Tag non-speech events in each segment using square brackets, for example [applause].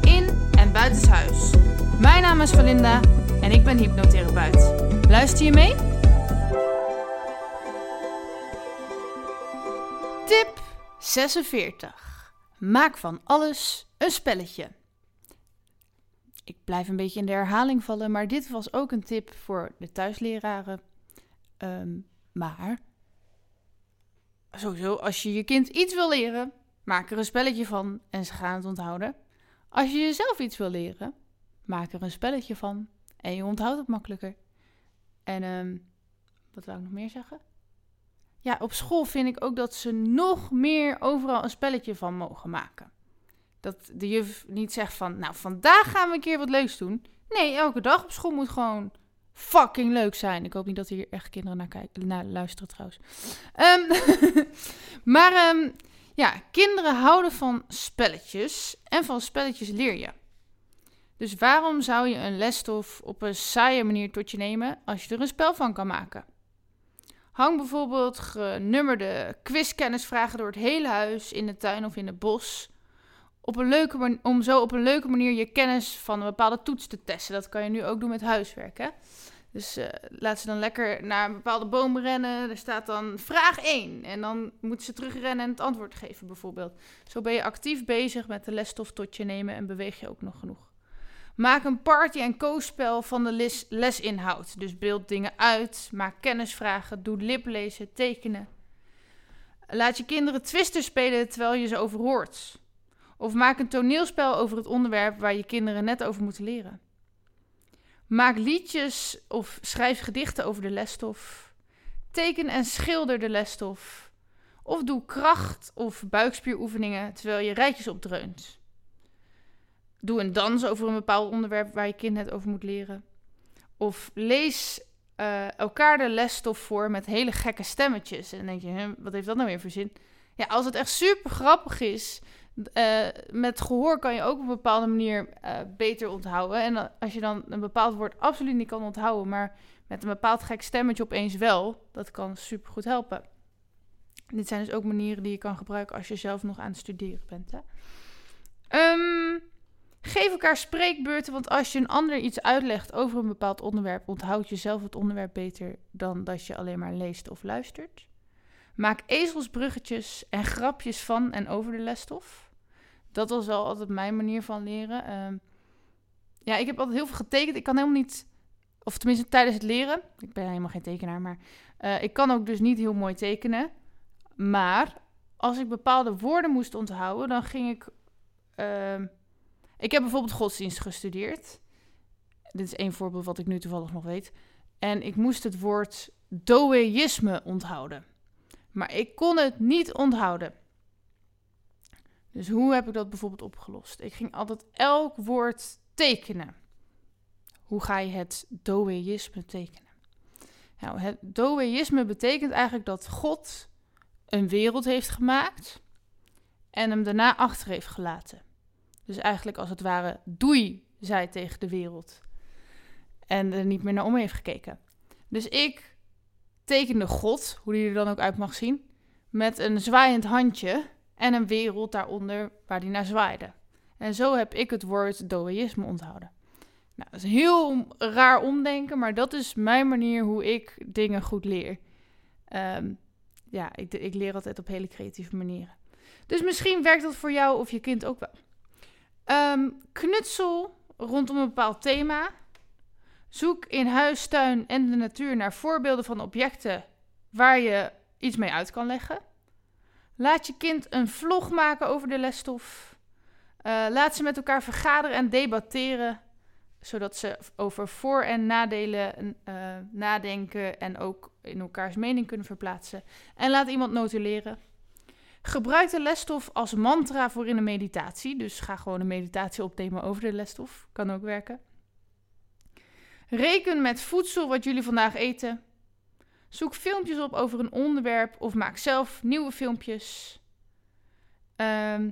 in en buitenshuis. Mijn naam is Valinda en ik ben hypnotherapeut. Luister je mee? Tip 46. Maak van alles een spelletje. Ik blijf een beetje in de herhaling vallen, maar dit was ook een tip voor de thuisleraren. Ehm, maar sowieso, als je je kind iets wil leren, maak er een spelletje van en ze gaan het onthouden. Als je jezelf iets wil leren, maak er een spelletje van en je onthoudt het makkelijker. En ehm, wat wou ik nog meer zeggen? Ja, op school vind ik ook dat ze nog meer overal een spelletje van mogen maken. Dat de juf niet zegt van, nou vandaag gaan we een keer wat leuks doen. Nee, elke dag op school moet gewoon fucking leuk zijn. Ik hoop niet dat hier echt kinderen naar, kijken, naar luisteren trouwens. Um, [laughs] maar um, ja, kinderen houden van spelletjes en van spelletjes leer je. Dus waarom zou je een lesstof op een saaie manier tot je nemen als je er een spel van kan maken? Hang bijvoorbeeld genummerde quizkennisvragen door het hele huis, in de tuin of in het bos. Op een leuke om zo op een leuke manier je kennis van een bepaalde toets te testen. Dat kan je nu ook doen met huiswerk. Hè? Dus uh, laat ze dan lekker naar een bepaalde boom rennen. Er staat dan vraag 1. En dan moeten ze terugrennen en het antwoord geven, bijvoorbeeld. Zo ben je actief bezig met de lesstof tot je nemen en beweeg je ook nog genoeg. Maak een party- en co-spel van de les lesinhoud. Dus beeld dingen uit, maak kennisvragen, doe liplezen, tekenen. Laat je kinderen twisten spelen terwijl je ze overhoort. Of maak een toneelspel over het onderwerp waar je kinderen net over moeten leren. Maak liedjes of schrijf gedichten over de lesstof. Teken en schilder de lesstof. Of doe kracht- of buikspieroefeningen terwijl je rijtjes opdreunt. Doe een dans over een bepaald onderwerp waar je kind net over moet leren. Of lees uh, elkaar de lesstof voor met hele gekke stemmetjes. En denk je, wat heeft dat nou weer voor zin? Ja, als het echt super grappig is, uh, met gehoor kan je ook op een bepaalde manier uh, beter onthouden. En als je dan een bepaald woord absoluut niet kan onthouden, maar met een bepaald gek stemmetje opeens wel, dat kan super goed helpen. Dit zijn dus ook manieren die je kan gebruiken als je zelf nog aan het studeren bent. Hè? Um, geef elkaar spreekbeurten, want als je een ander iets uitlegt over een bepaald onderwerp, onthoud je zelf het onderwerp beter dan dat je alleen maar leest of luistert. Maak ezelsbruggetjes en grapjes van en over de lesstof. Dat was wel altijd mijn manier van leren. Uh, ja, ik heb altijd heel veel getekend. Ik kan helemaal niet, of tenminste tijdens het leren. Ik ben helemaal geen tekenaar, maar uh, ik kan ook dus niet heel mooi tekenen. Maar als ik bepaalde woorden moest onthouden, dan ging ik. Uh, ik heb bijvoorbeeld godsdienst gestudeerd. Dit is één voorbeeld wat ik nu toevallig nog weet. En ik moest het woord doeïsme onthouden. Maar ik kon het niet onthouden. Dus hoe heb ik dat bijvoorbeeld opgelost? Ik ging altijd elk woord tekenen. Hoe ga je het doeïsme tekenen? Nou, het doeïsme betekent eigenlijk dat God een wereld heeft gemaakt en hem daarna achter heeft gelaten. Dus eigenlijk als het ware doei zei tegen de wereld. En er niet meer naar om heeft gekeken. Dus ik tekende God, hoe die er dan ook uit mag zien, met een zwaaiend handje en een wereld daaronder waar die naar zwaaide. En zo heb ik het woord doeïsme onthouden. Nou, dat is heel raar omdenken, maar dat is mijn manier hoe ik dingen goed leer. Um, ja, ik, ik leer altijd op hele creatieve manieren. Dus misschien werkt dat voor jou of je kind ook wel. Um, knutsel rondom een bepaald thema. Zoek in huis, tuin en de natuur naar voorbeelden van objecten waar je iets mee uit kan leggen. Laat je kind een vlog maken over de lesstof. Uh, laat ze met elkaar vergaderen en debatteren, zodat ze over voor- en nadelen uh, nadenken en ook in elkaars mening kunnen verplaatsen. En laat iemand notuleren. Gebruik de lesstof als mantra voor in een meditatie. Dus ga gewoon een meditatie opnemen over de lesstof. Kan ook werken. Reken met voedsel wat jullie vandaag eten. Zoek filmpjes op over een onderwerp of maak zelf nieuwe filmpjes. Ehm,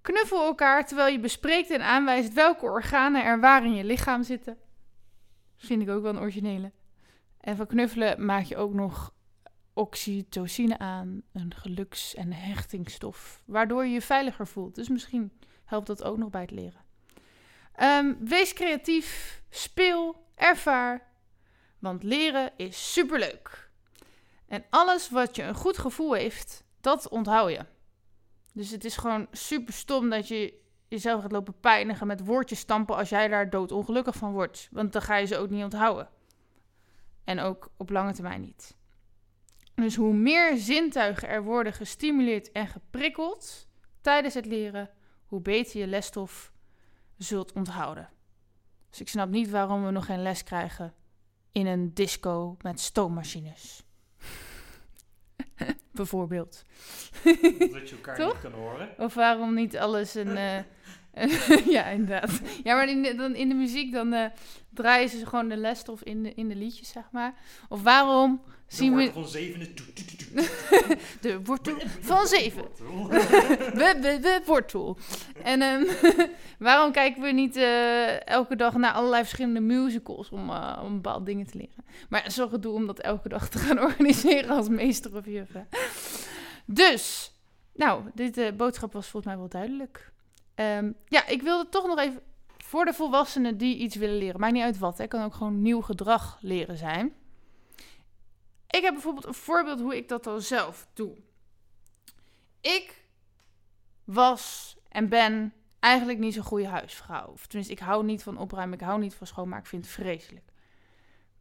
knuffel elkaar terwijl je bespreekt en aanwijst welke organen er waar in je lichaam zitten. Vind ik ook wel een originele. En van knuffelen maak je ook nog oxytocine aan, een geluks- en hechtingstof, waardoor je je veiliger voelt. Dus misschien helpt dat ook nog bij het leren. Ehm, wees creatief, speel, ervaar, want leren is superleuk. En alles wat je een goed gevoel heeft, dat onthoud je. Dus het is gewoon super stom dat je jezelf gaat lopen pijnigen met woordjes stampen als jij daar doodongelukkig van wordt. Want dan ga je ze ook niet onthouden. En ook op lange termijn niet. Dus hoe meer zintuigen er worden gestimuleerd en geprikkeld tijdens het leren, hoe beter je lesstof zult onthouden. Dus ik snap niet waarom we nog geen les krijgen in een disco met stoommachines. [laughs] Bijvoorbeeld. Dat je elkaar Toch? niet kan horen. Of waarom niet alles een. eh, [laughs] ja, inderdaad. Ja, maar in de, dan in de muziek dan eh, draaien ze gewoon de lesstof in de, in de liedjes, zeg maar. Of waarom zien we van zevende. [laughs] de wortel van zeven? [laughs] We, wortel. En ehm, waarom kijken we niet eh, elke dag naar allerlei verschillende musicals om, eh, om bepaalde dingen te leren? Maar ja, zo gedoe om dat elke dag te gaan organiseren als meester of juf. hè. Dus, nou, dit boodschap was volgens mij wel duidelijk. Ehm, ja, ik wilde toch nog even voor de volwassenen die iets willen leren. Maakt niet uit wat, hè. kan ook gewoon nieuw gedrag leren zijn. Ik heb bijvoorbeeld een voorbeeld hoe ik dat dan zelf doe. Ik was en ben eigenlijk niet zo'n goede huisvrouw. Of tenminste, ik hou niet van opruimen, ik hou niet van schoonmaken, ik vind het vreselijk.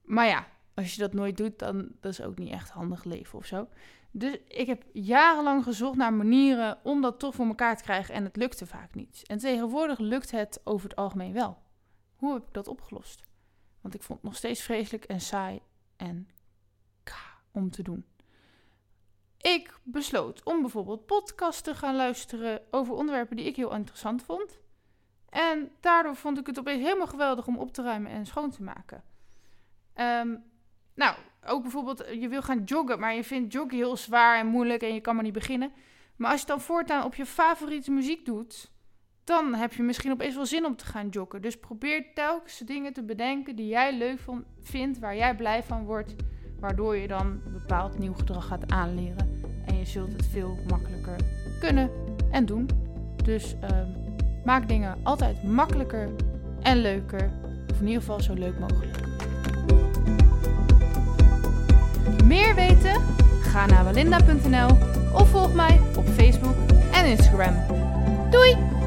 Maar ja, als je dat nooit doet, dan dat is ook niet echt handig leven of zo. Dus ik heb jarenlang gezocht naar manieren om dat toch voor elkaar te krijgen en het lukte vaak niet. En tegenwoordig lukt het over het algemeen wel. Hoe heb ik dat opgelost? Want ik vond het nog steeds vreselijk en saai en om te doen. Ik besloot om bijvoorbeeld podcasts te gaan luisteren over onderwerpen die ik heel interessant vond. En daardoor vond ik het opeens helemaal geweldig om op te ruimen en schoon te maken. Ehm, nou, ook bijvoorbeeld, je wil gaan joggen, maar je vindt joggen heel zwaar en moeilijk en je kan maar niet beginnen. Maar als je dan voortaan op je favoriete muziek doet, dan heb je misschien opeens wel zin om te gaan joggen. Dus probeer telkens dingen te bedenken die jij leuk vindt, waar jij blij van wordt, waardoor je dan bepaald nieuw gedrag gaat aanleren. En je zult het veel makkelijker kunnen en doen. Dus ehm, maak dingen altijd makkelijker en leuker. Of in ieder geval zo leuk mogelijk. Meer weten? Ga naar walinda.nl of volg mij op Facebook en Instagram. Doei!